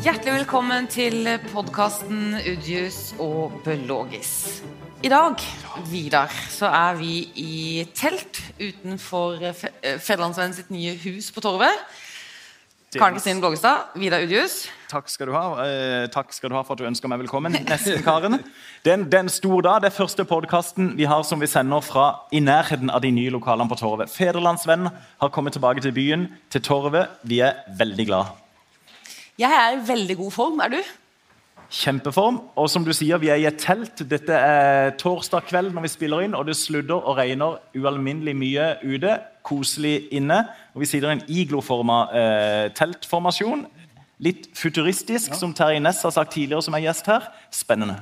Hjertelig velkommen til podkasten Udjus og Bøllogis. I dag, Vidar, så er vi i telt utenfor eh, sitt nye hus på Torvet. Karen Kristin Blågestad, Vidar Udjus. Takk skal du ha Eh, Takk skal du ha for at du ønsker meg velkommen. Nesten, Karen. Det er en, det er en stor dag. Det er første podkasten vi har som vi sender fra i nærheten av de nye lokalene på Torvet. Federlandsvennen har kommet tilbake til byen, til Torvet. Vi er veldig glad. Jeg er i veldig god form. Er du? Kjempeform. Og som du sier, vi er i et telt. Dette er torsdag kveld når vi spiller inn, og det sludder og regner ualminnelig mye ute. Koselig inne. Og vi sitter i en igloforma eh, teltformasjon. Litt futuristisk, som Terje Næss har sagt tidligere, som er gjest her. Spennende.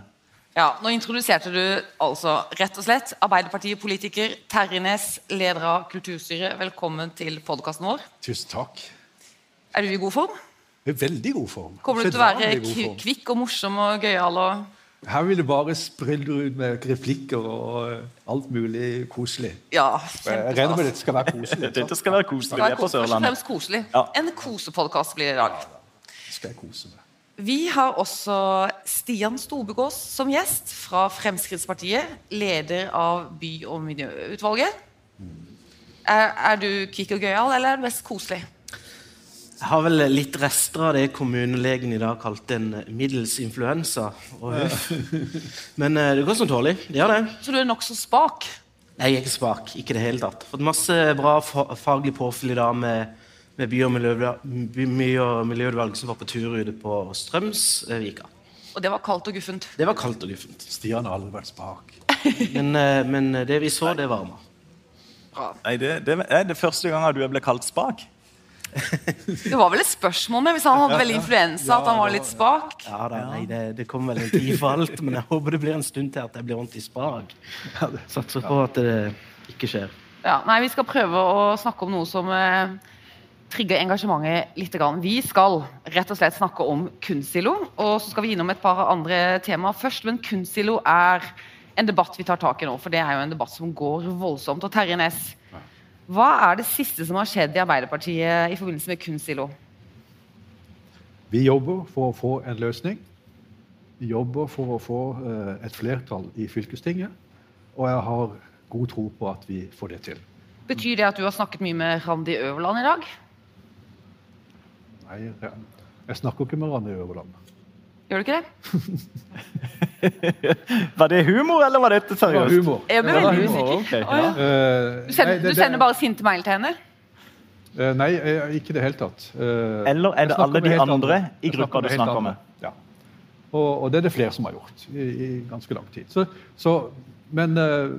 Ja, Nå introduserte du altså rett og slett Arbeiderpartiet-politiker Terje Næss, leder av kulturstyret. Velkommen til podkasten vår. Tusen takk. Er du i god form? I veldig god form. Kommer du til å være kvikk og morsom og gøyal? og... Her vil det bare sprille ut med replikker og eh, alt mulig koselig. Ja, Jeg regner med dette skal være koselig. Dette skal være koselig. Vi er på Sørlandet. koselig. Ja. En kosepodkast blir det i dag. Det skal jeg kose meg. Vi har også Stian Storbegås som gjest fra Fremskrittspartiet. Leder av by- og miljøutvalget. Er, er du kvikk og gøyal, eller er det mest koselig? Jeg har vel litt rester av det kommunelegen i dag kalte en middels influensa. Men eh, det går som tålelig. Det gjør det. Så du er nokså spak? Jeg er ikke spak. Ikke i det hele tatt. Fått masse bra faglig påfyll i dag med, med by- og miljø- miljø- miljøutvalg som var på tur ute på Strømsvika. Og det var kaldt og guffent. Det var kaldt og guffent. Stian har aldri vært spak. Men, eh, men det vi så, det varma. Nei, det, det er det første gangen du er ble kalt spak. Det var vel et spørsmål med hvis han hadde veldig influensa, at han var litt spak. Ja, da, nei, det, det kommer vel en tid for alt, men jeg håper det blir en stund til at jeg blir ordentlig spak. Satser på at det ikke skjer. Ja, nei, Vi skal prøve å snakke om noe som eh, trigger engasjementet litt. Grann. Vi skal rett og slett snakke om kunstsilo, og så skal vi innom et par andre temaer først. Men kunstsilo er en debatt vi tar tak i nå, for det er jo en debatt som går voldsomt. Og Terje Næss, hva er det siste som har skjedd i Arbeiderpartiet i forbindelse med kunstsilo? Vi jobber for å få en løsning. Vi jobber for å få eh, et flertall i fylkestinget. Og jeg har god tro på at vi får det til. Betyr det at du har snakket mye med Randi Øverland i dag? Nei, jeg, jeg snakker ikke med Randi Øverland. Gjør du ikke det? Var det humor, eller var dette Det var seriøst? humor. Jeg ble veldig humor, usikker. ja. Eh, Du sender, du sender bare sinte mail til henne? Eh, Nei, eh, ikke i det hele tatt. Eh, Eller er det alle de andre, andre i gruppa du snakker med? Ja. Og, og det er det flere som har gjort i, i ganske lang tid. Så, så, men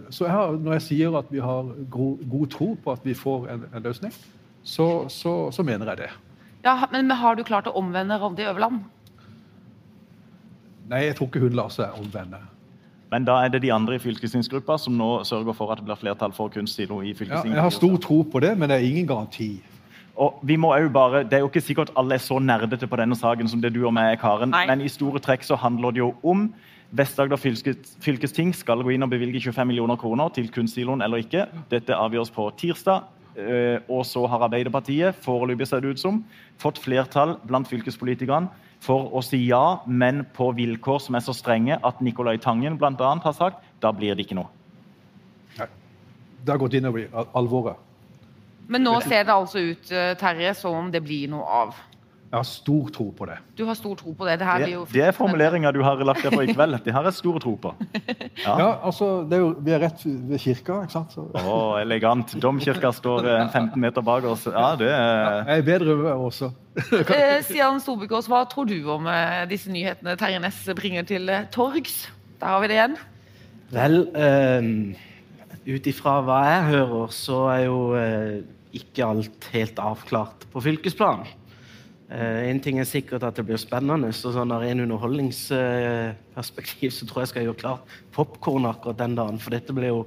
så her, når jeg sier at vi har gro, god tro på at vi får en, en løsning, så, så, så mener jeg det. Ja, men, men har du klart å omvende Randi Øverland? Nei, jeg tror ikke hun lar seg omvende. Men da er det de andre i fylkestingsgruppa som nå sørger for at det blir flertall for kunstsilo i Ja, jeg har stor tro på det, men det er ingen garanti. Og vi må jo bare, Det er jo ikke sikkert alle er så nerdete på denne saken som det du og meg er, Karen. Nei. Men i store trekk så handler det jo om Vest-Agder fylkesting skal gå inn og bevilge 25 millioner kroner til kunstsiloen eller ikke. Dette avgjøres på tirsdag. Eh, Og så har Arbeiderpartiet foreløpig ser det ut som, fått flertall blant fylkespolitikerne for å si ja, men på vilkår som er så strenge at Nicolai Tangen blant annet har sagt da blir det ikke noe. Nei. Det har gått innover i al- alvoret. Men nå ser det altså ut eh, Terje, som om det blir noe av. Jeg har stor tro på det. Du har stor tro på det. Det, her blir Det, jo det er formuleringa du har lagt deg for i kveld. Det har jeg stor tro på. Ja, altså, det er jo, Vi er rett ved kirka, ikke sant? Så, Å, elegant. Domkirka står eh, 15 meter bak oss. Ja, det er jeg er bedre også. Eh, Stian Storbekås, hva tror du om eh, disse nyhetene Terje Næss bringer til eh, torgs? Der har vi det igjen. Vel, eh, ut ifra hva jeg hører, så er jo eh, ikke alt helt avklart på fylkesplan. Eh, en ting er sikkert at det blir spennende, så sånn av en underholdningsperspektiv så tror jeg skal gjøre klart popkorn akkurat den dagen, for dette blir jo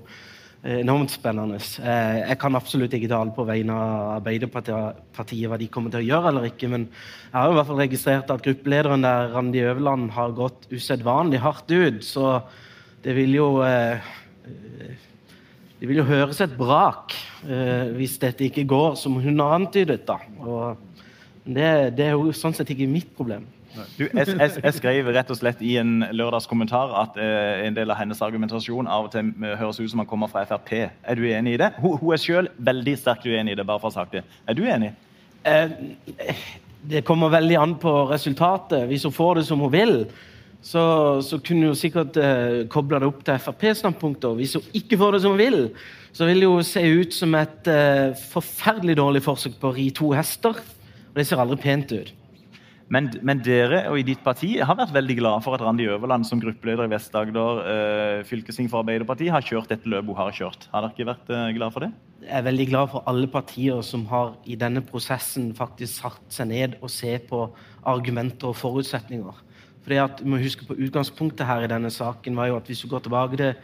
eh, enormt spennende. Eh, jeg kan absolutt ikke tale på vegne av Arbeiderpartiet hva de kommer til å gjøre eller ikke, men jeg har i hvert fall registrert at gruppelederen der, Randi Øverland, har gått usedvanlig hardt ut, så det vil jo det vil jo høres et brak hvis dette ikke går som hun har antydet. da. Og det, det er jo sånn sett ikke mitt problem. Du, jeg, jeg, jeg skrev rett og slett i en lørdagskommentar at eh, en del av hennes argumentasjon av og til eh, høres ut som han kommer fra Frp. Er du enig i det? Hun, hun er selv veldig sterkt uenig i det. bare for å ha sagt det. Er du enig? Eh, det kommer veldig an på resultatet. Hvis hun får det som hun vil, så, så kunne hun sikkert eh, kobla det opp til Frp-standpunkter. Hvis hun ikke får det som hun vil, så vil det jo se ut som et eh, forferdelig dårlig forsøk på å ri to hester. Og det ser aldri pent ut. Men, men, dere og i ditt parti har vært veldig glad for at Randi Øverland som gruppeleder i Vest-Agder eh, fylkesting for Arbeiderpartiet har kjørt dette løpet hun har kjørt. Har dere ikke vært eh, glad for det? Jeg er veldig glad for alle partier som har i denne prosessen faktisk satt seg ned og se på argumenter og forutsetninger. Fordi at, vi må huske på Utgangspunktet her i denne saken var jo at hvis du går tilbake til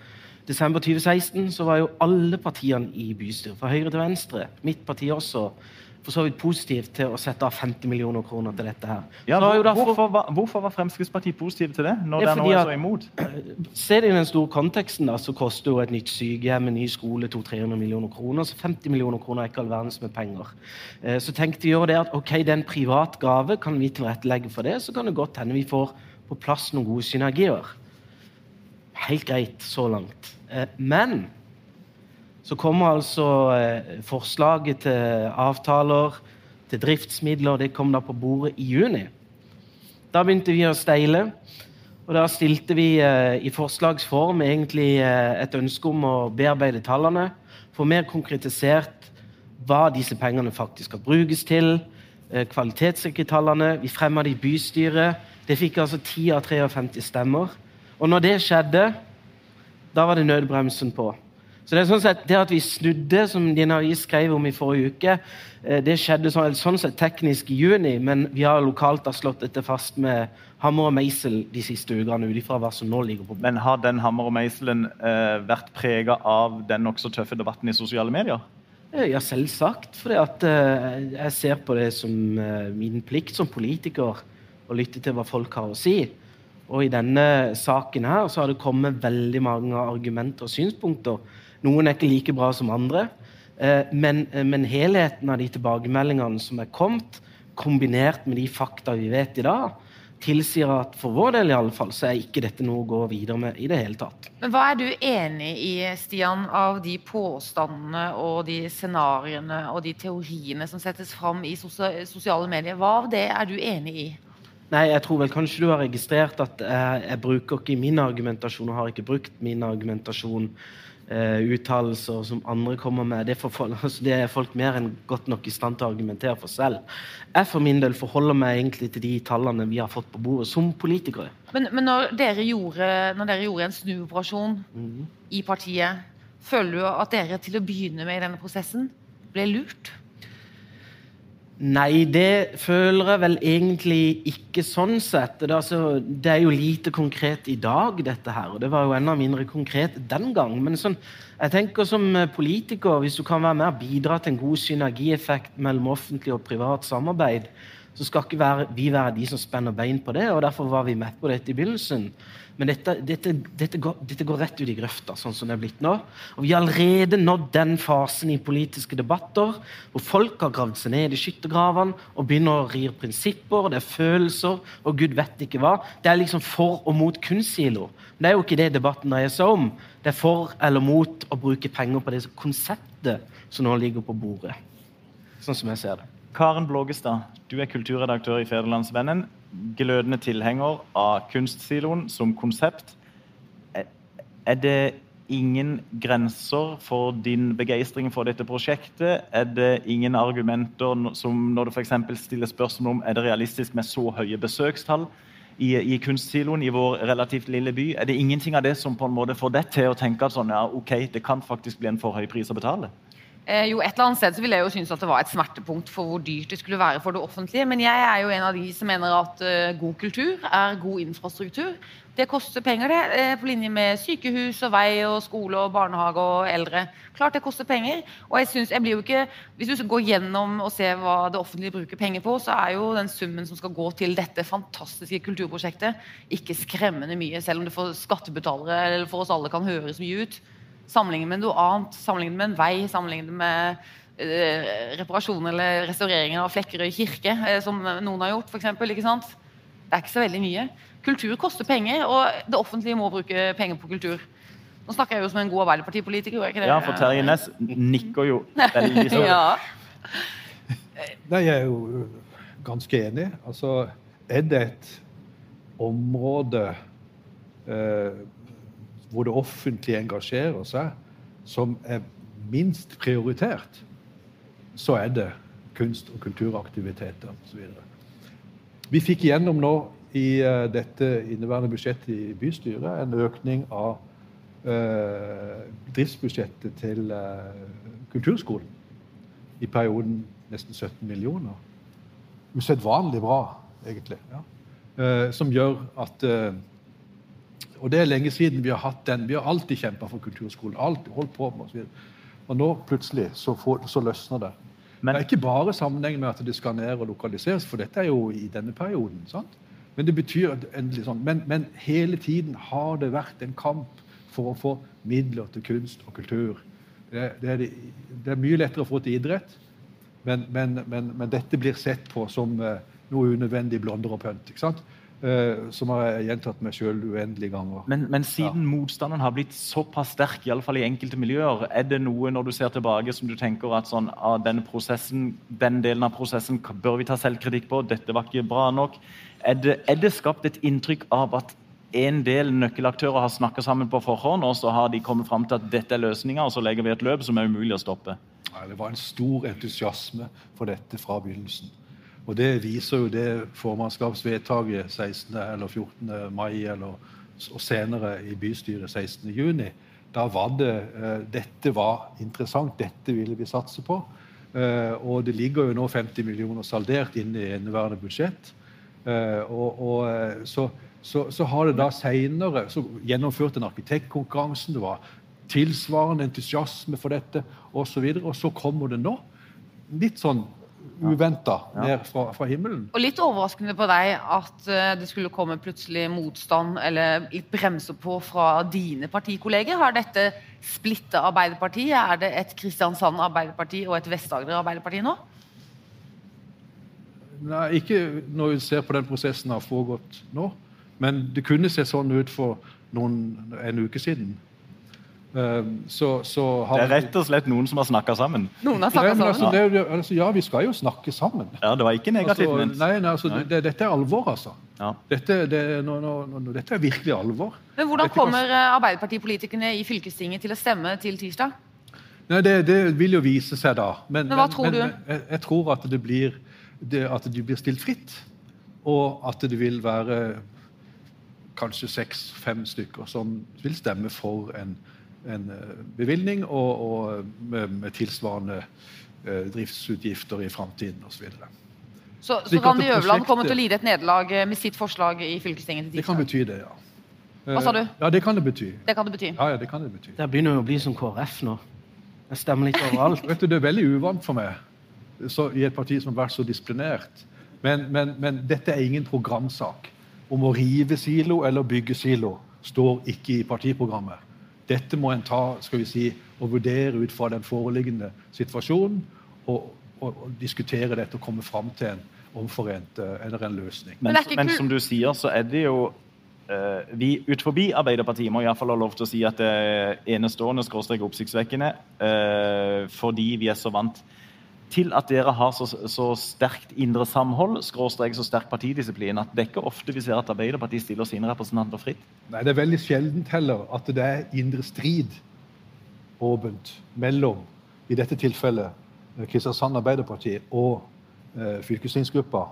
desember 2016, så var jo alle partiene i bystyret, fra høyre til venstre, mitt parti også, for så vidt positivt til å sette av 50 millioner kroner til dette. her. Ja, hvor, derfor, hvorfor, var, hvorfor, var, Fremskrittspartiet positive til det, når det, det nå er så imot? Se det i den store konteksten, da, så koster jo et nytt sykehjem, en ny skole, 200-300 millioner kroner. Så 50 millioner kroner er ikke all verdens med penger. Eh, så tenkte vi jo det at ok, det er en privat gave, kan vi tilrettelegge for det, så kan det godt hende vi får på plass noen gode synergier. Helt greit så langt. Eh, men så kommer altså eh, forslaget til avtaler, til driftsmidler, det kom da på bordet i juni. Da begynte vi å steile. Og da stilte vi eh, i forslagsform egentlig et ønske om å bearbeide tallene. Få mer konkretisert hva disse pengene faktisk skal brukes til. Kvalitetssikre tallene. Vi fremma det i bystyret. Det fikk altså 10 av 53 stemmer. Og når det skjedde, da var det nødbremsen på. Så Det er sånn sett, det at vi snudde, som din avis skrev om i forrige uke, eh, det skjedde sånn, sånn sett teknisk i juni, men vi har lokalt har slått dette fast med hammer og meisel de siste ukene. ut hva som nå ligger på Men har den hammer og meiselen eh, vært prega av den nokså tøffe debatten i sosiale medier? Eh, ja, selvsagt. For eh, jeg ser på det som eh, min plikt som politiker å lytte til hva folk har å si. Og i denne saken her så har det kommet veldig mange argumenter og synspunkter. Noen er ikke like bra som andre. Eh, men, eh, men helheten av de tilbakemeldingene som er kommet, kombinert med de fakta vi vet i dag, tilsier at for vår del i alle fall, så er ikke dette noe å gå videre med i det hele tatt. Men Hva er du enig i, Stian, av de påstandene og de scenarioene og de teoriene som settes fram i sosiale medier? Hva av det er du enig i? Nei, jeg tror vel kanskje du har registrert at jeg, jeg bruker ikke min argumentasjon og har ikke brukt min argumentasjon. Uh, uttalelser som andre kommer med. Det, for, altså det, er folk mer enn godt nok i stand til å argumentere for selv. Jeg for min del forholder meg egentlig til de tallene vi har fått på bordet som politikere. Men, men når, dere gjorde, når, dere gjorde, en snuoperasjon mm. i partiet, føler du at dere til å begynne med i denne prosessen ble lurt? Nei, det føler jeg vel egentlig ikke sånn sett. Det er, altså, det er, jo lite konkret i dag, dette her. Og det var jo enda mindre konkret den gang. Men sånn, jeg tenker som politiker, hvis du kan være med og bidra til en god synergieffekt mellom offentlig og privat samarbeid, så skal ikke være, vi være de som spenner bein på det. og Derfor var vi med på dette i begynnelsen. Men dette, dette, dette, går, dette, går, rett ut i grøfta, sånn som det er blitt nå. Og Vi har allerede nådd den fasen i politiske debatter hvor folk har gravd seg ned i skyttergravene og begynner å rir prinsipper, det er følelser og gud vet ikke hva. Det er liksom for og mot kunstsilo. Det er jo ikke det debatten dreier seg om. Det er for eller mot å bruke penger på det konseptet som nå ligger på bordet. Sånn som jeg ser det. Karen Blågestad, du er kulturredaktør i Federlandsvennen. Glødende tilhenger av kunstsiloen som konsept. Er det ingen grenser for din begeistring for dette prosjektet? Er det ingen argumenter som når du f.eks. stiller spørsmål om er det realistisk med så høye besøkstall i, i kunstsiloen i vår relativt lille by? Er det ingenting av det som på en måte får deg til å tenke at sånn, ja, ok, det kan faktisk bli en for høy pris å betale? Eh, jo, et eller annet sted så ville jeg jo synes at det var et smertepunkt for hvor dyrt det skulle være for det offentlige. Men jeg er jo en av de som mener at uh, god kultur er god infrastruktur. Det koster penger, det. Eh, på linje med sykehus og vei og skole og barnehage og eldre. Klart det koster penger. Og jeg synes, jeg blir jo ikke, Hvis du går gjennom og ser hva det offentlige bruker penger på, så er jo den summen som skal gå til dette fantastiske kulturprosjektet, ikke skremmende mye, selv om det for skattebetalere eller for oss alle kan høres mye ut. Sammenlignet med noe annet, sammenlignet med en vei, sammenlignet med uh, reparasjon eller restaurering av Flekkerøy kirke, uh, som noen har gjort, f.eks. Det er ikke så veldig mye. Kultur koster penger, og det offentlige må bruke penger på kultur. Nå snakker jeg jo som en god Arbeiderpartipolitiker. gjør jeg ikke det? Ja, for Terje Næss nikker jo veldig sånn. Ja. Nei, jeg er jo ganske enig. Altså, er det et område eh, hvor det offentlige engasjerer seg, som er minst prioritert, så er det kunst- og kulturaktiviteter osv. Vi fikk igjennom nå i eh, dette inneværende budsjettet i bystyret en økning av eh, driftsbudsjettet til eh, kulturskolen i perioden nesten 17 millioner. Usedvanlig bra, egentlig. Ja. Eh, som gjør at eh, Og det er lenge siden vi har hatt den. Vi har alltid kjempa for kulturskolen. alltid holdt på med oss. Og nå plutselig så, får, så løsner det. Men- det er ikke bare sammenheng med at det skal ned og lokaliseres, for dette er jo i denne perioden. sant? Men det betyr endelig sånn, men, men hele tiden har det vært en kamp for å få midler til kunst og kultur. Det, det, er, det, det er mye lettere å få til idrett, men, men, men, men dette blir sett på som eh, noe unødvendig blonder og pønt. ikke sant? Eh, som har jeg gjentatt meg sjøl uendelige ganger. Men, men siden motstanden har blitt såpass sterk, i alle fall i enkelte miljøer, er det noe når du ser tilbake som du tenker at sånn, ah, denne prosessen, den delen av prosessen bør vi ta selvkritikk på, dette var ikke bra nok? Er det, er det skapt et inntrykk av at en del nøkkelaktører har snakka sammen på forhånd, og så har de kommet fram til at dette er løsninga, og så legger vi et løp som er umulig å stoppe? Nei, det var en stor entusiasme for dette fra begynnelsen. Og det viser jo det formannskapsvedtaket 16. eller 14. mai eller, og senere i bystyret 16. juni. Da var det eh, Dette var interessant, dette ville vi satse på. Eh, og det ligger jo nå 50 millioner saldert inne i inneværende budsjett. Eh, og, og, eh, så, så, så har det da seinere gjennomført en arkitektkonkurranse. Det var tilsvarende entusiasme for dette osv. Og, så og så kommer det nå. Litt sånn uventa ned fra, fra himmelen. Og litt overraskende på deg at eh, det skulle komme plutselig motstand eller litt bremser på fra dine partikolleger. Har dette splitta Arbeiderpartiet? Er det et Kristiansand Arbeiderparti og et Vest-Agder Arbeiderparti nå? Nei, ikke når vi ser på den prosessen har foregått nå. Men det kunne se sånn ut for noen, en uke siden. Um, så, så har Det er rett og slett noen som har snakka sammen. Noen har sammen. snakka altså, det, altså, ja, vi skal jo snakke sammen. Ja, Det var ikke negativt Altså, nei, nei, altså, det, dette er alvor, altså. Ja. Dette, det, no, no, no, dette er virkelig alvor. Men hvordan kommer eh, Arbeiderpartipolitikerne i fylkestinget til å stemme til tirsdag? Nei, det, det vil jo vise seg da. Men, Men hva tror du? jeg, jeg tror at det blir det, at de blir stilt fritt, og at det vil være kanskje seks-fem stykker som vil stemme for en, en eh, bevilgning og, og med, med tilsvarende eh, driftsutgifter i framtiden osv. Så, så så Randi det Øverland kommer til å lide et nederlag eh, med sitt forslag i fylkestinget til Det kan bety det, ja. Hva sa du? Eh, Ja, det kan det bety. Det kan det bety. Ja, ja, det kan det bety. Der begynner jo å bli som KrF nå. Jeg stemmer litt overalt. Vet du, Det er veldig uvant for meg så, i et parti som har vært så disiplinert. Men, men, men dette er ingen programsak. Om å rive silo eller bygge silo står ikke i partiprogrammet. Dette må en ta skal vi si, og vurdere ut fra den foreliggende situasjonen. Og, og, og diskutere dette og komme fram til en omforent eh, eller en løsning. Men, Men som du sier, så er det jo Uh, Vi ut forbi Arbeiderpartiet må i hvert fall ha lov til å si at det er enestående skråstrek oppsiktsvekkende. Uh, fordi vi er så vant til at dere har så, så sterkt indre samhold, skråstrek så sterk partidisiplin, at det er ikke ofte vi ser at Arbeiderpartiet stiller sine representanter fritt. Nei, Det er veldig sjeldent heller at det er indre strid åpent mellom, i dette tilfellet, Kristiansand Arbeiderparti og eh, fylkestingsgruppa.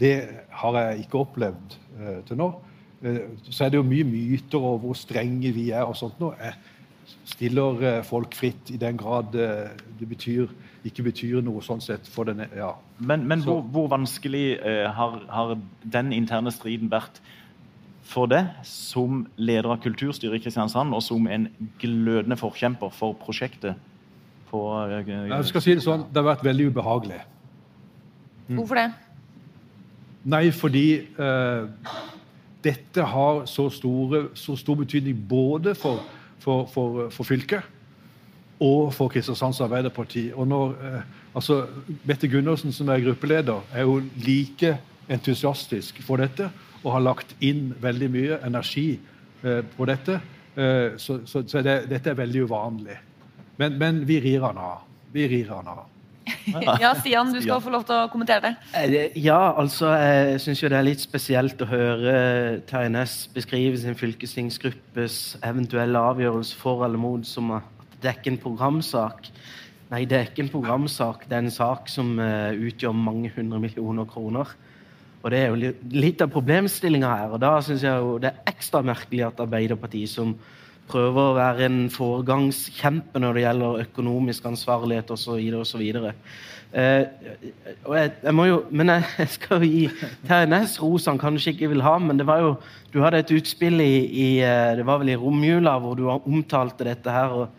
Det har jeg ikke opplevd eh, til nå. Eh, så er det jo mye myter og hvor strenge vi er og sånt nå. Jeg stiller eh, folk fritt i den grad eh, det betyr, ikke betyr noe sånn sett for den ja. Men, men hvor, hvor vanskelig eh, har, har den interne striden vært for deg som leder av kulturstyret i Kristiansand, og som en glødende forkjemper for prosjektet? På, eh, Jeg skal si Det sånn, det har vært veldig ubehagelig. Hvorfor det? Nei, fordi eh, dette har så, store, så stor betydning både for, for, for, for fylket og for Kristiansands Arbeiderparti. Og når, eh, altså, Bette Gundersen, som er gruppeleder, er jo like entusiastisk for dette og har lagt inn veldig mye energi eh, på dette. Eh, så, så, så det, dette er veldig uvanlig. Men, men vi rir han av. Vi rir han av. ja, Stian, du skal få lov til å kommentere det. Eh, ja, altså, jeg syns jo det er litt spesielt å høre Terje Næss beskrive sin fylkestingsgruppes eventuelle avgjørelse for eller mot som det er ikke en programsak. Nei, det er ikke en programsak. Det er en sak som uh, utgjør mange hundre millioner kroner. Og Det er jo litt av problemstillinga her. og Da syns jeg jo det er ekstra merkelig at Arbeiderpartiet, som prøver å være en foregangskjempe når det gjelder økonomisk ansvarlighet osv. osv. Eh, jeg, jeg må jo, men jeg skal jo gi Terje ros han kanskje ikke vil ha, men det var jo, du hadde et utspill i, i eh, det var vel i romjula hvor du omtalte dette her. og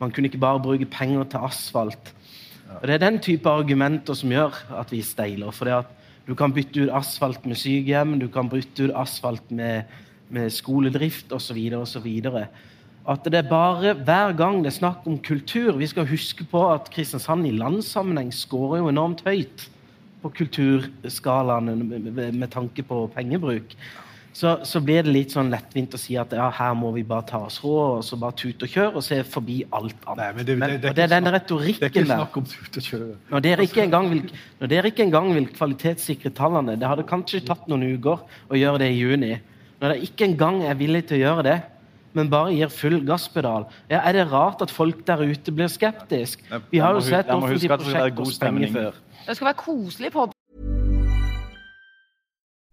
Man kunne ikke bare bruke penger til asfalt. Og Det er den type argumenter som gjør at vi steiler. for det at Du kan bytte ut asfalt med sykehjem, du kan bytte ut asfalt med med skoledrift osv. osv. At det er bare hver gang det er snakk om kultur Vi skal huske på at Kristiansand i landssammenheng skårer jo enormt høyt på kulturskalaene med, med tanke på pengebruk. Så, så, blir det litt sånn lettvint å si at ja, her må vi bare ta oss råd og så bare tute og kjøre og se forbi alt annet. Nei, men det, det, det, det, er den retorikken der. Det er ikke snakk om tute og kjøre. Når dere, ikke engang vil, engang vil kvalitetssikre tallene Det hadde kanskje tatt noen uker å gjøre det i juni når dere ikke engang er villige til å gjøre det, men bare gir full gasspedal, ja, er det rart at folk der ute blir skeptiske? Vi har jo sett offentlige prosjekter sprenge før. Det skal være koselig på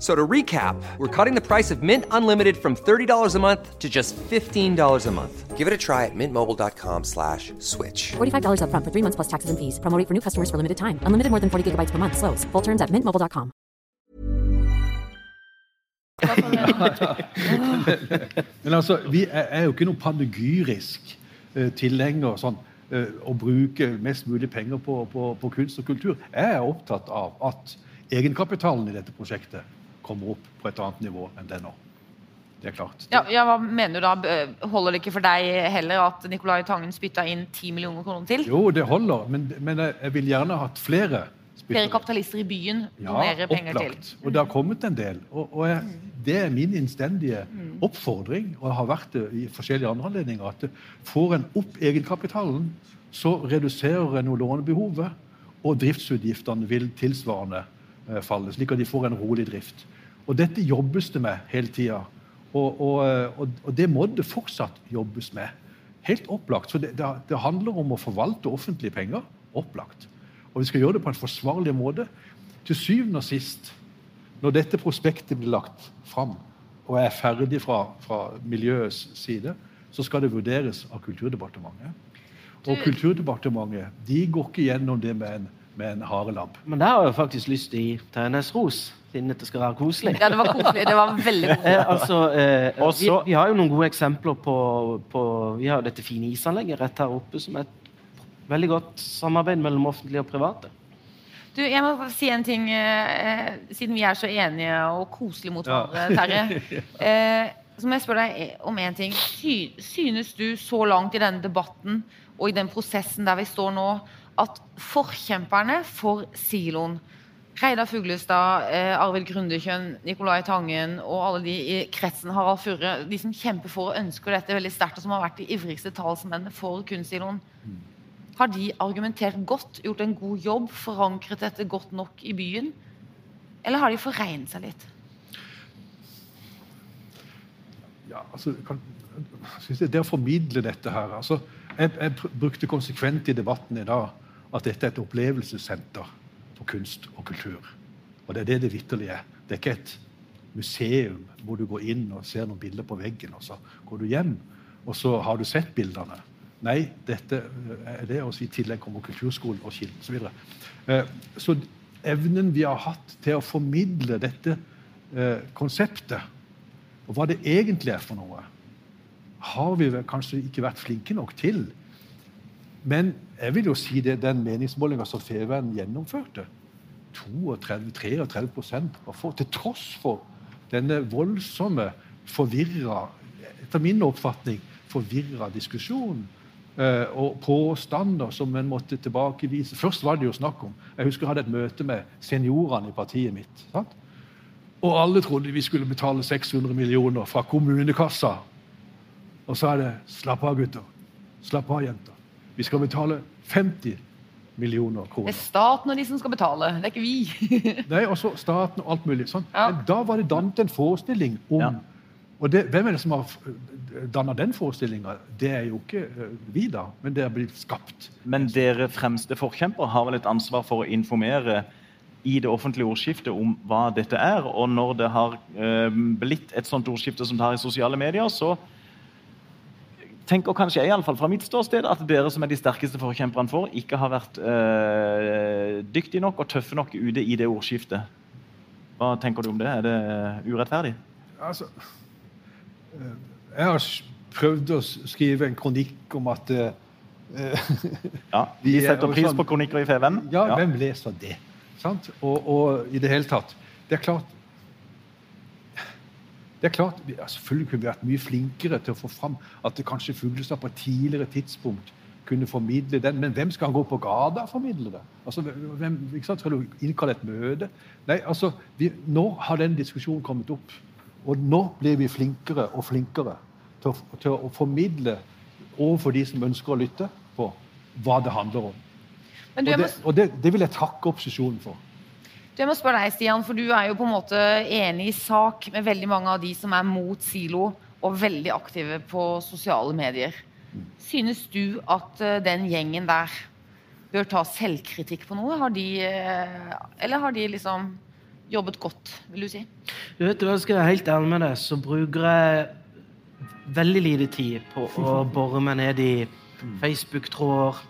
So to recap, we're cutting the price of Mint Unlimited from $30 a month to just $15 a month. Give it a try at mintmobile.com slash switch. $45 up front for three months plus taxes and fees. Promoting for new customers for limited time. Unlimited more than 40 gigabytes per month. Slows. Full terms at mintmobile.com. Men altså, vi er, jo ikke noe panegyrisk uh, tilhenger sånn, uh, å bruke mest mulig penger på, på, på kunst og kultur. Jeg er opptatt av at egenkapitalen i dette prosjektet kommer opp på et annet nivå enn det nå. Det er klart. Ja, ja, Hva mener du da? Holder det ikke for deg heller at Nicolai Tangen spytta inn 10 millioner kroner til? Jo, det holder, men, men jeg vil gjerne hatt flere. Flere kapitalister i byen donerer ja, penger opplagt. til. Og det har kommet en del. Og, og jeg, det er min innstendige oppfordring, og jeg har vært det i forskjellige andre anledninger, at får en opp egenkapitalen, så reduserer en lånebehovet, og driftsutgiftene vil tilsvarende Eh, falle, slik at de får en rolig drift. Og Dette jobbes det med hele tida. Og, og, og, det må det fortsatt jobbes med. Helt opplagt. Så det, det, det, handler om å forvalte offentlige penger. Opplagt. Og vi skal gjøre det på en forsvarlig måte. Til syvende og sist, når dette prospektet blir lagt fram og er ferdig fra, fra miljøets side, så skal det vurderes av Kulturdepartementet. Og Kulturdepartementet de går ikke gjennom det med en med en harelabb. Men der har jeg faktisk lyst til å gi Ternes ros, siden dette skal være koselig. Ja, det var koselig. Det var veldig koselig. Eh, altså, eh, vi, vi, har jo noen gode eksempler på, på Vi har jo dette fine isanlegget rett her oppe, som er et veldig godt samarbeid mellom offentlige og private. Du, jeg må si en ting, eh, siden vi er så enige og koselige mot hverandre, Terje. Eh, så må jeg spørre deg om en ting. Synes du så langt i denne debatten og i den prosessen der vi står nå, at forkjemperne for siloen Reidar Fuglestad, eh, Arvid Grundekjønn, Nicolai Tangen og alle de i kretsen Harald Furre, de som kjemper for og ønsker dette veldig sterkt, og som har vært de ivrigste talsmennene for kunstsiloen, har de argumentert godt, gjort en god jobb, forankret dette godt nok i byen? Eller har de forregnet seg litt? Ja, altså, kan, synes jeg Det å formidle dette her altså, jeg, jeg brukte konsekvent i debatten i dag at dette er et opplevelsessenter for kunst og kultur. Og det er det det vitterlig er. Det er ikke et museum hvor du går inn og ser noen bilder på veggen, og så går du hjem, og så har du sett bildene. Nei, dette er det, og i tillegg kommer kulturskolen og Kilden osv. Så, eh, så evnen vi har hatt til å formidle dette eh, konseptet, og hva det egentlig er for noe, har vi kanskje ikke vært flinke nok til. Men jeg vil jo si det, den meningsmålinga som Feven gjennomførte, 32-33 var for, til tross for denne voldsomme, forvirra, etter min oppfatning, forvirra diskusjonen eh, og påstander som en måtte tilbakevise. Først var det jo snakk om Jeg husker jeg hadde et møte med seniorene i partiet mitt. Sant? Og alle trodde vi skulle betale 600 millioner fra kommunekassa. Og så er det Slapp av, gutter. Slapp av, jenter. Vi skal betale 50 millioner kroner. Det er staten og de som skal betale, det er ikke vi. Nei, også staten og alt mulig. Sånn. Ja. Men da var det dannet en forestilling om Ja. Og det, hvem er det som har danna den forestillinga? Det er jo ikke eh, vi, da, men det er blitt skapt. Men dere fremste forkjempere har vel et ansvar for å informere i det offentlige ordskiftet om hva dette er. Og når det har eh, blitt et sånt ordskifte som det har i sosiale medier, så tenker kanskje jeg, i alle fall fra mitt ståsted, at dere som er de sterkeste forkjemperne for, ikke har vært eh, dyktige nok og tøffe nok ute i det ordskiftet. Hva tenker du om det? Er det urettferdig? Altså, eh, jeg har prøvd å skrive en kronikk om at eh, Ja, Vi Vi er setter pris sånn- på kronikker i Feven. Ja, hvem leser det? Sant? Og, og i det hele tatt Det er klart det er klart, vi, Selvfølgelig kunne vi vært mye flinkere til å få fram at det kanskje Fuglestad på et tidligere tidspunkt kunne formidle den. Men hvem skal han gå på gata og formidle det? Altså, hvem, ikke sant? Skal du innkalle et møte? Nei, altså, vi, Nå har den diskusjonen kommet opp. Og nå blir vi flinkere og flinkere til å, til å formidle overfor de som ønsker å lytte, på hva det handler om. Men du, Og det, og det, det vil jeg takke opposisjonen for. Jeg må spørre deg, Stian, for du er jo på en måte enig i sak med veldig mange av de som er mot silo og veldig aktive på sosiale medier. Synes du at eh, den gjengen der bør ta selvkritikk på noe? Har de, eh, eller har de liksom jobbet godt, vil du si? Du vet, jeg skal være helt ærlig med deg, så bruker jeg veldig lite tid på å bore meg ned i Facebook-tråder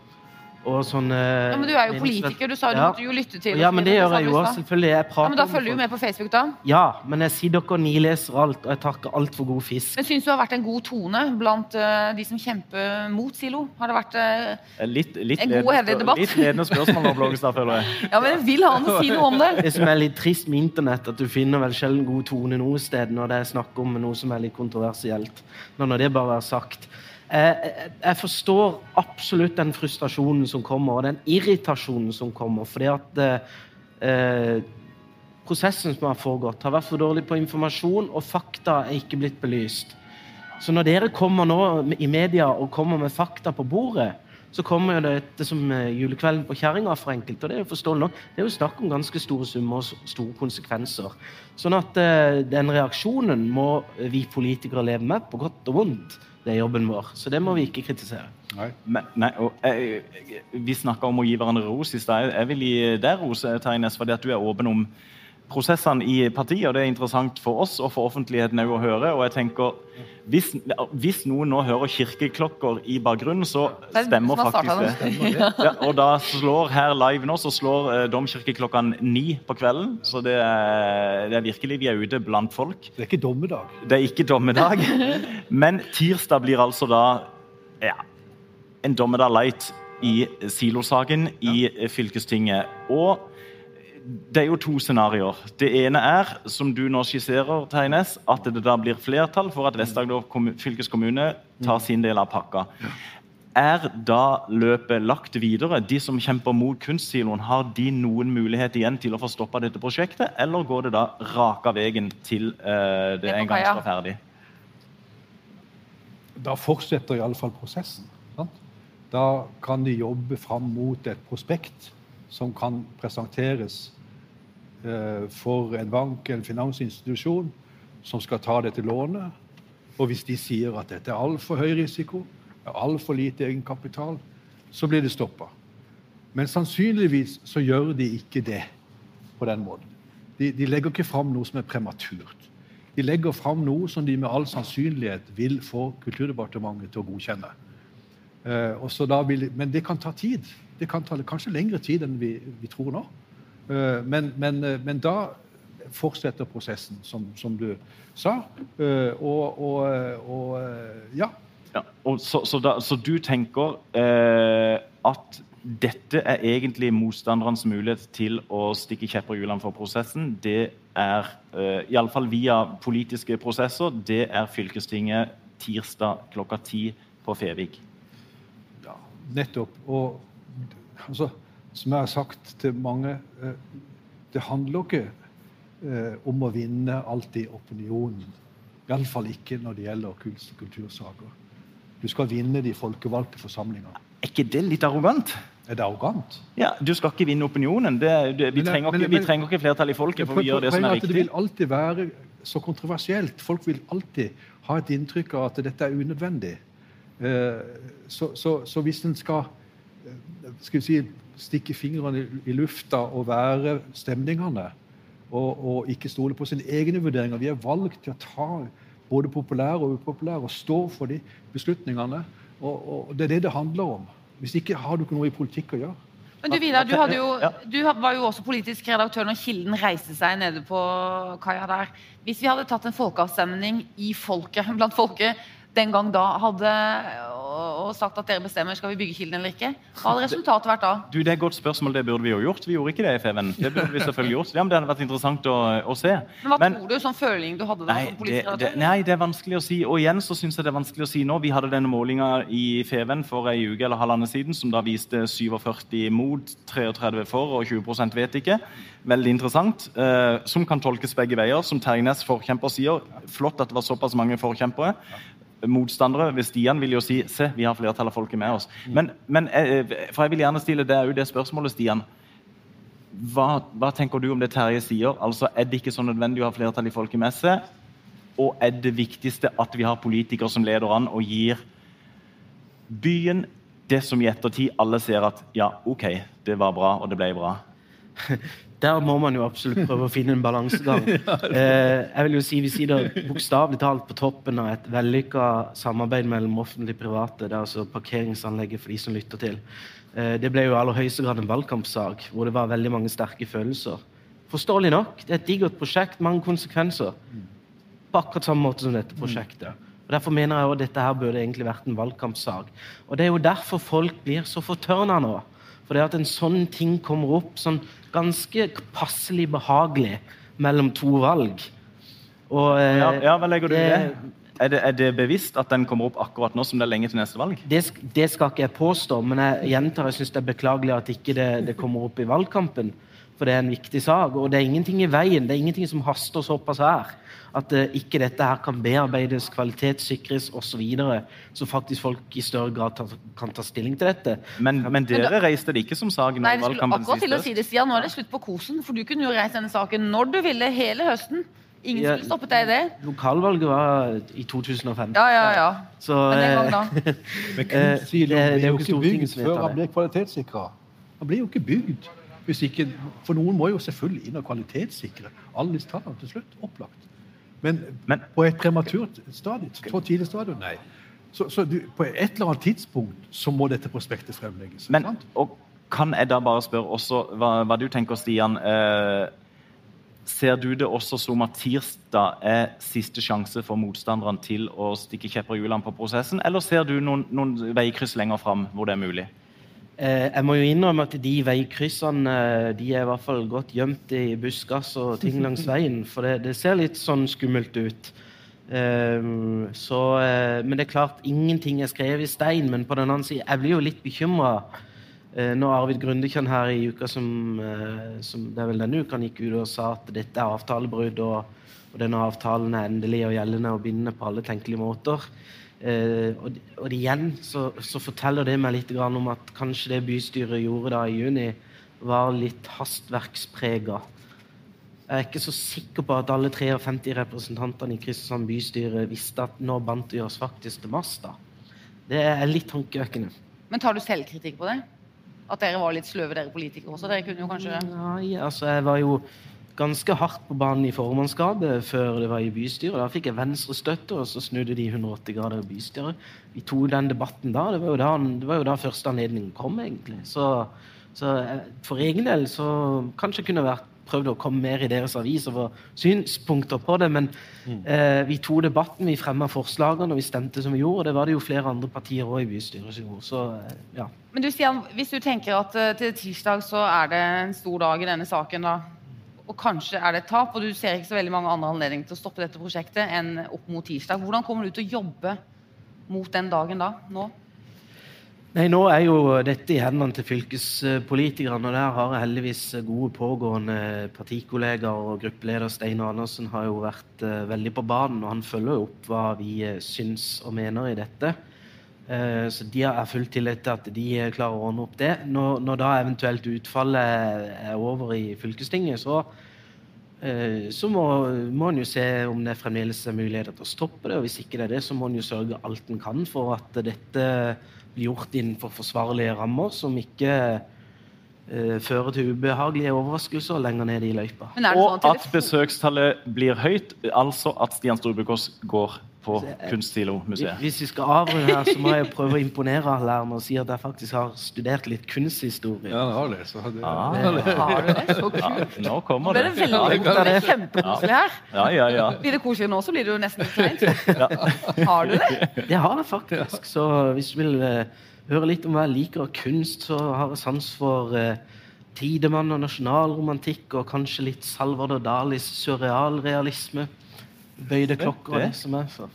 og sånne Ja, men du er jo politiker, du sa du Ja. måtte jo lytte til Ja, men det gjør jeg jo òg, selvfølgelig. Jeg Ja, men da følger du med på Facebook, da? Ja, men jeg sier dere nileser alt, og jeg takker alt for god fisk. Men syns du det har vært en god tone blant uh, de som kjemper mot silo? Har det vært uh, Litt, litt, En god, ledende hederlig debatt. litt ledende spørsmål nå, Blågestad, føler jeg. Ja, men jeg vil ha han si noe om det. Det som er litt trist med internett, at du finner vel sjelden god tone noe sted når det er snakk om noe som er litt kontroversielt. Nå når det bare er sagt. Jeg, jeg, jeg forstår absolutt den frustrasjonen som kommer, og den irritasjonen som kommer. fordi at eh, prosessen som har foregått, har vært for dårlig på informasjon, og fakta er ikke blitt belyst. Så når dere kommer nå i media og kommer med fakta på bordet, så kommer jo dette som eh, julekvelden på kjerringa for enkelte. Og det er jo forståelig nok. Det er jo snakk om ganske store summer og store konsekvenser. Sånn at eh, den reaksjonen må vi politikere leve med, på godt og vondt. Det er jobben vår. Så det må vi ikke kritisere. Men, nei, og, jeg, jeg, vi snakka om å gi hverandre ros i stad. Jeg vil gi deg ros, Terjes, fordi at du er åpen om prosessene i partiet. og Det er interessant for oss og for offentligheten å høre. og jeg tenker, Hvis, hvis noen nå hører kirkeklokker i bakgrunnen, så er stemmer faktisk det. Ja, og da slår her live nå, så slår eh, domkirkeklokkene ni på kvelden. Så det er, det er virkelig vi er ute blant folk. Det er ikke dommedag. Det er ikke dommedag. Men tirsdag blir altså da ja, en dommedag light i silosaken i fylkestinget. Og det er jo to scenarioer. Det ene er, som du nå skisserer, Teines, at det da blir flertall for at Vest-Agder fylkeskommune tar sin del av pakka. Er da løpet lagt videre? De som kjemper mot kunstsiloen, har de noen mulighet igjen til å få stoppa dette prosjektet, eller går det da raka veien til uh, det en gang står ferdig? Da fortsetter iallfall prosessen. Sant? Da kan de jobbe fram mot et prospekt som kan presenteres eh, for en bank, en finansinstitusjon, som skal ta dette lånet. Og hvis de sier at dette er altfor høy risiko, altfor lite egenkapital, så blir det stoppa. Men sannsynligvis så gjør de ikke det på den måten. De, de legger ikke fram noe som er prematurt. De legger fram noe som de med all sannsynlighet vil få Kulturdepartementet til å godkjenne. Eh, vil, men det kan ta tid. Det kan ta kanskje lengre tid enn vi, vi tror nå. Eh, men, men, eh, men da fortsetter prosessen, som, som du sa. Eh, og, og, eh, og eh, ja. Ja, og så, så, da, så du tenker eh, at dette er egentlig motstanderens mulighet til å stikke kjepper i hjulene for prosessen. Det er, uh, iallfall via politiske prosesser, det er fylkestinget tirsdag klokka ti på Fevik. Nettopp. Og altså, som jeg har sagt til mange, eh, det handler ikke eh, om å vinne alltid opinionen. Iallfall ikke når det gjelder kunst- og kultursaker. Du skal vinne de folkevalgte forsamlingene. Er ikke det litt arrogant? Er det arrogant? Ja, Du skal ikke vinne opinionen. Det, det, vi, Men- trenger men- ikke, vi trenger ikke flertall i folket for å gjøre det som er riktig. Det vil alltid være så kontroversielt. Folk vil alltid ha et inntrykk av at dette er unødvendig. Eh, Så, så, så hvis en skal, eh, skal vi si, stikke fingrene i- lufta og være stemningene, og, og ikke stole på sine egne vurderinger Vi er valgt til å ta både populære og upopulære og stå for de beslutningene. Og, og Det er det det handler om. Hvis ikke har du ikke noe i politikk å gjøre. Men du Vidar, du, jo, du var jo også politisk redaktør når Kilden reiste seg nede på kaia der. Hvis vi hadde tatt en folkeavstemning i folket, blant folket den gang da, hadde, og, sagt at dere bestemmer skal vi bygge Kilden eller ikke, hva hadde resultatet vært da? Du, Det er et godt spørsmål, det burde vi jo gjort. Vi gjorde ikke det i Feven. Det burde vi selvfølgelig gjort. Ja, men Det hadde vært interessant å, å se. Men hva Men- tror du, sånn føling du hadde da Nei som det, det, nei, det er vanskelig å si. Og igjen så synes jeg det er vanskelig å si nå. Vi hadde denne målinga i Feven for ei uke eller halvannen siden, som da viste 47 mot, 33 for og 20% vet ikke. Veldig interessant. Eh, som kan tolkes begge veier. Som Tergnes forkjemper sier, flott at det var såpass mange forkjempere. Motstandere ved Stian vil jo si se, vi har flertallet av folket med oss. Men, men eh, for jeg vil gjerne stille det, det spørsmålet, Stian. Hva, hva tenker du om det Terje sier? Altså, Er det ikke så nødvendig å ha flertall i folket med seg? Og er det viktigste at vi har politikere som leder an og gir byen det som i ettertid alle ser at ja, OK, det var bra, og det ble bra? Der må man jo absolutt prøve å finne en balansegang. Eh, jeg vil jo si Vi sitter bokstavelig talt på toppen av et vellykka samarbeid mellom offentlig og private. Det er altså parkeringsanlegget for de som lytter til. Eh, det ble jo i aller høyeste grad en valgkampsak hvor det var veldig mange sterke følelser. Forståelig nok. Det er et digert prosjekt, mange konsekvenser. På akkurat samme måte som dette prosjektet. Og Derfor mener jeg at dette her burde egentlig vært en valgkampsak. Og Det er jo derfor folk blir så fortørna nå. For det at en sånn ting kommer opp sånn ganske passelig behagelig mellom to valg. Og, eh, Ja, ja Hva legger du i det? det? Er det, er det bevisst at den kommer opp akkurat nå som det er lenge til neste valg? Det, det skal ikke jeg påstå, men jeg gjentar jeg syns det er beklagelig at ikke det, det kommer opp i valgkampen. For det er en viktig sak, og det er ingenting i veien. Det er ingenting som haster såpass her. At eh, ikke dette her kan bearbeides, kvalitetssikres osv. Så, videre, så faktisk folk i større grad ta, kan ta stilling til dette. Men, men dere reiste det ikke som sak Nei, valgkampen akkurat til å si det, Stian. Nå er det slutt på kosen, for du kunne jo reist denne saken når du ville hele høsten. Ingen Ja. skulle stoppet deg i det. Lokalvalget var i 2015. Ja, ja, ja. Så, Men den gang eh, da. Men si, det, det- det er jo ikke Stortingets bygd før han blir kvalitetssikra. Han blir jo ikke bygd. Hvis ikke, for noen må jo selvfølgelig inn og kvalitetssikre alle disse tallene til slutt. Opplagt. Men, Men- på et prematurt stadium, så tidlig stadium, nei. Så, så du, på et eller annet tidspunkt så må dette prospektet fremlegges. Men, sant? og kan jeg da bare spørre også hva, hva du tenker, Stian? Eh, ser du det også som at tirsdag er siste sjanse for motstanderne til å stikke kjepper i hjulene på prosessen, eller ser du noen, noen veikryss lenger fram hvor det er mulig? Eh, jeg må jo innrømme at de veikryssene eh, de er i hvert fall godt gjemt i buskas og ting langs veien. For det, det ser litt sånn skummelt ut. Eh, så, men det er klart, ingenting er skrevet i stein. Men på den annen side, jeg blir jo litt bekymra når Arvid Grundekjønn her i uka som, som det er vel denne uka han gikk ut og sa at dette er avtalebrudd, og, og denne avtalen er endelig og gjeldende og bindende på alle tenkelige måter. Eh, og, og igjen så, så forteller det meg litt om at kanskje det bystyret gjorde da i juni, var litt hastverksprega. Jeg er ikke så sikker på at alle 53 representantene i Kristiansand bystyre visste at nå bandt vi oss faktisk til masta. Det er litt tankeøkende. Men tar du selvkritikk på det? At dere var litt sløve, dere politikere også? Dere kunne jo kanskje Nei, altså jeg var jo ganske hardt på banen i formannskapet før det var i bystyret. Da fikk jeg Venstre støtte, og så snudde de 180 grader i bystyret. Vi tok den debatten da. Det var jo da, det var jo da første anledningen kom, egentlig. Så, så eh, for egen del så kanskje kunne vært prøvd å komme mer i deres avis og få synspunkter på det. Men eh, vi tok debatten, vi fremma forslagene og vi stemte som vi gjorde. Og det var det jo flere andre partier òg i bystyret som gjorde. Så eh, ja. Men du, Stian, hvis du tenker at eh, til tirsdag så er det en stor dag i denne saken, da, og kanskje er det et tap, og du ser ikke så veldig mange andre anledninger til å stoppe dette prosjektet enn opp mot tirsdag, hvordan kommer du til å jobbe mot den dagen da? Nå? Nei, Nå er jo dette i hendene til fylkespolitikerne, og der har jeg heldigvis gode pågående partikollegaer. og Gruppeleder Stein Andersen har jo vært eh, veldig på banen, og han følger jo opp hva vi eh, syns og mener i dette. Eh, så de har full tillit til at de eh, klarer å ordne opp det. Når, når da eventuelt utfallet er over i fylkestinget, så, eh, så må, må en jo se om det fremdeles er muligheter til å stoppe det. og Hvis ikke det er det, så må en jo sørge alt en kan for at dette blir gjort innenfor forsvarlige rammer, som ikke eh, fører til ubehagelige overraskelser lenger ned i løypa. Sånn Og at at besøkstallet blir høyt, altså at Stian Storbukås går på Kunstsilomuseet. Hvis vi skal avrunde her, så må jeg prøve å imponere alle her med å si at jeg faktisk har studert litt kunsthistorie. Ja, har det. Så det Ah. Har du det? Så Ja, nå kommer Ble det. det veldig Ja, koselig. Kjempekoselig her. Ja, ja, ja. Blir det koselig nå, så blir det jo nesten litt kleint. Har du det? Det har jeg faktisk. Så hvis du vil eh, høre litt om hva jeg liker av kunst, så har jeg sans for uh, Tidemann og nasjonalromantikk og kanskje litt Salvador Dalis surrealrealisme. Bøyde klokker og det som er. Så.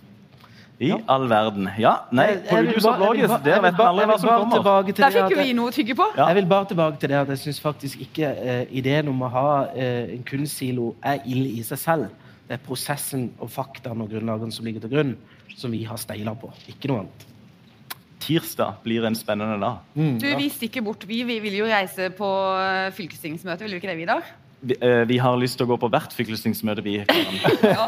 I all verden. Ja, nei, Blågis, bare- der vet man aldri hva som kommer. Der det fikk jo vi noe å tygge på. Ja. Jeg vil bare tilbake til det at jeg syns faktisk ikke eh, ideen om å ha eh, en kunstsilo er ille i seg selv. Det er prosessen og faktaene og grunnlagene som ligger til grunn, som vi har steila på. Ikke noe annet. Tirsdag blir en spennende dag. Du, vi stikker bort. Vi, vi vil jo reise på eh, fylkestingsmøte, vil vi ikke det, Vidar? Vi, eh, vi har lyst til å gå på hvert fylkestingsmøte, vi. Ja.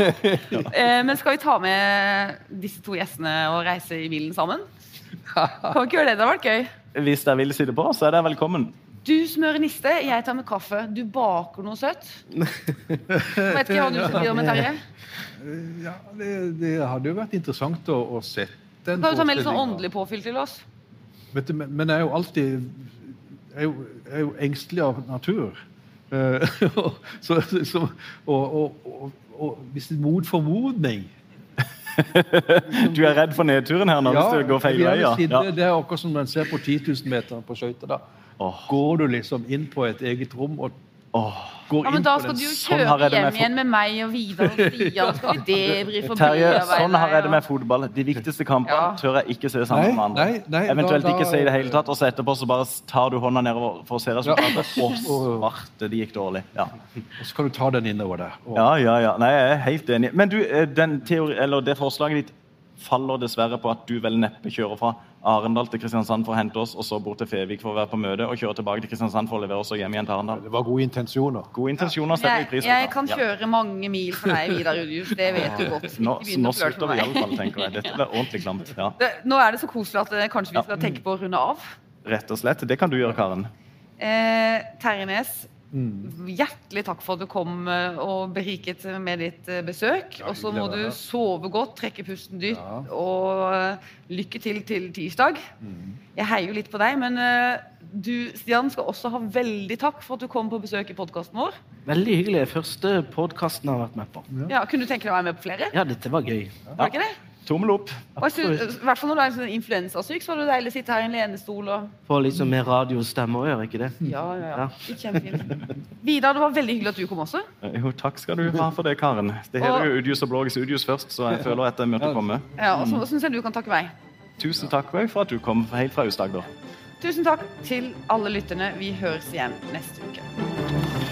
Eh, Men skal vi ta med disse to gjestene og reise i bilen sammen? Kan vi ikke gjøre det? Det hadde vært gøy. Hvis dere vil sitte på, så er dere velkommen. Du smører niste, jeg tar med kaffe. Du baker noe søtt. Vet ikke hva du skal bli om, Terje. Ja, det, det hadde jo vært interessant å, å se den. Kan du ta med litt sånn åndelig påfyll til oss? Vet du, men, men jeg er jo alltid jeg er jo, jeg er jo engstelig av natur. Eh, så, så, og, og, og, hvis det er mot formodning Du er redd for nedturen her nå hvis det går feil vei? Ja. det, er akkurat som en ser på 10 000-meteren på skøyter. Går du liksom inn på et eget rom og Åh. går Ja, men inn Da på skal den du jo Sånn kjøre det med hjem fot- igjen med meg og Vidar og Stian. Skal vi debrife og Terje, bearbeide, sånn har jeg det med fotball. De viktigste kampene Ja. tør jeg ikke se sammen med andre. Nei, nei, Eventuelt da- da- ikke se i det hele tatt, og så etterpå så bare tar du hånda nedover for å se resultatet. Å, svarte, det gikk dårlig. Ja. Og så kan du ta den innover der. Og, ja, ja, ja. Nei, jeg er helt enig. Men du, eh, den teori, eller det forslaget ditt faller dessverre på at du vel neppe kjører fra Arendal til Kristiansand for å hente oss, og så bort til Fevik for å være på møte, og kjøre tilbake til Kristiansand for å levere oss og hjem igjen til Arendal. Det var gode intensjoner. Gode intensjoner setter vi pris på. jeg kan Ja. kjøre mange mil for deg, Vidar Udjus, Det vet du godt. Nå, nå slutter vi iallfall, tenker jeg. Dette blir ordentlig klamt. Ja. Det, nå er det så koselig at eh, kanskje vi skal tenke på å runde av. Rett og slett. Det kan du gjøre, Karen. Eh, Terje Nes, Mm. hjertelig takk for at du kom eh, og beriket med ditt eh, besøk. Ja, Og så må du sove godt, trekke pusten dypt, Ja. og eh, lykke til til tirsdag. Mm. Jeg heier jo litt på deg, men du, Stian, skal også ha veldig takk for at du kom på besøk i podkasten vår. Veldig hyggelig. Første podkasten jeg har vært med på. Ja, kunne du tenke deg å være med på flere? Ja, dette var gøy. Var det ikke det? Tommel opp. Og I hvert fall når du er sånn influensasyk, så var det deilig å sitte her i en lenestol og Få litt sånn mer radiostemme òg, gjør ikke det? Ja, ja, ja. Ja. Kjempefint. Vidar, det var veldig hyggelig at du kom også. Jo, takk skal du ha for det, Karen. Det heter jo Udius og Blågis Udius først, så jeg føler at jeg måtte komme. Ja, og så syns jeg du kan takke meg. Tusen takk for at du kom helt fra Aust-Agder. Tusen takk til alle lytterne. Vi høres igjen neste uke.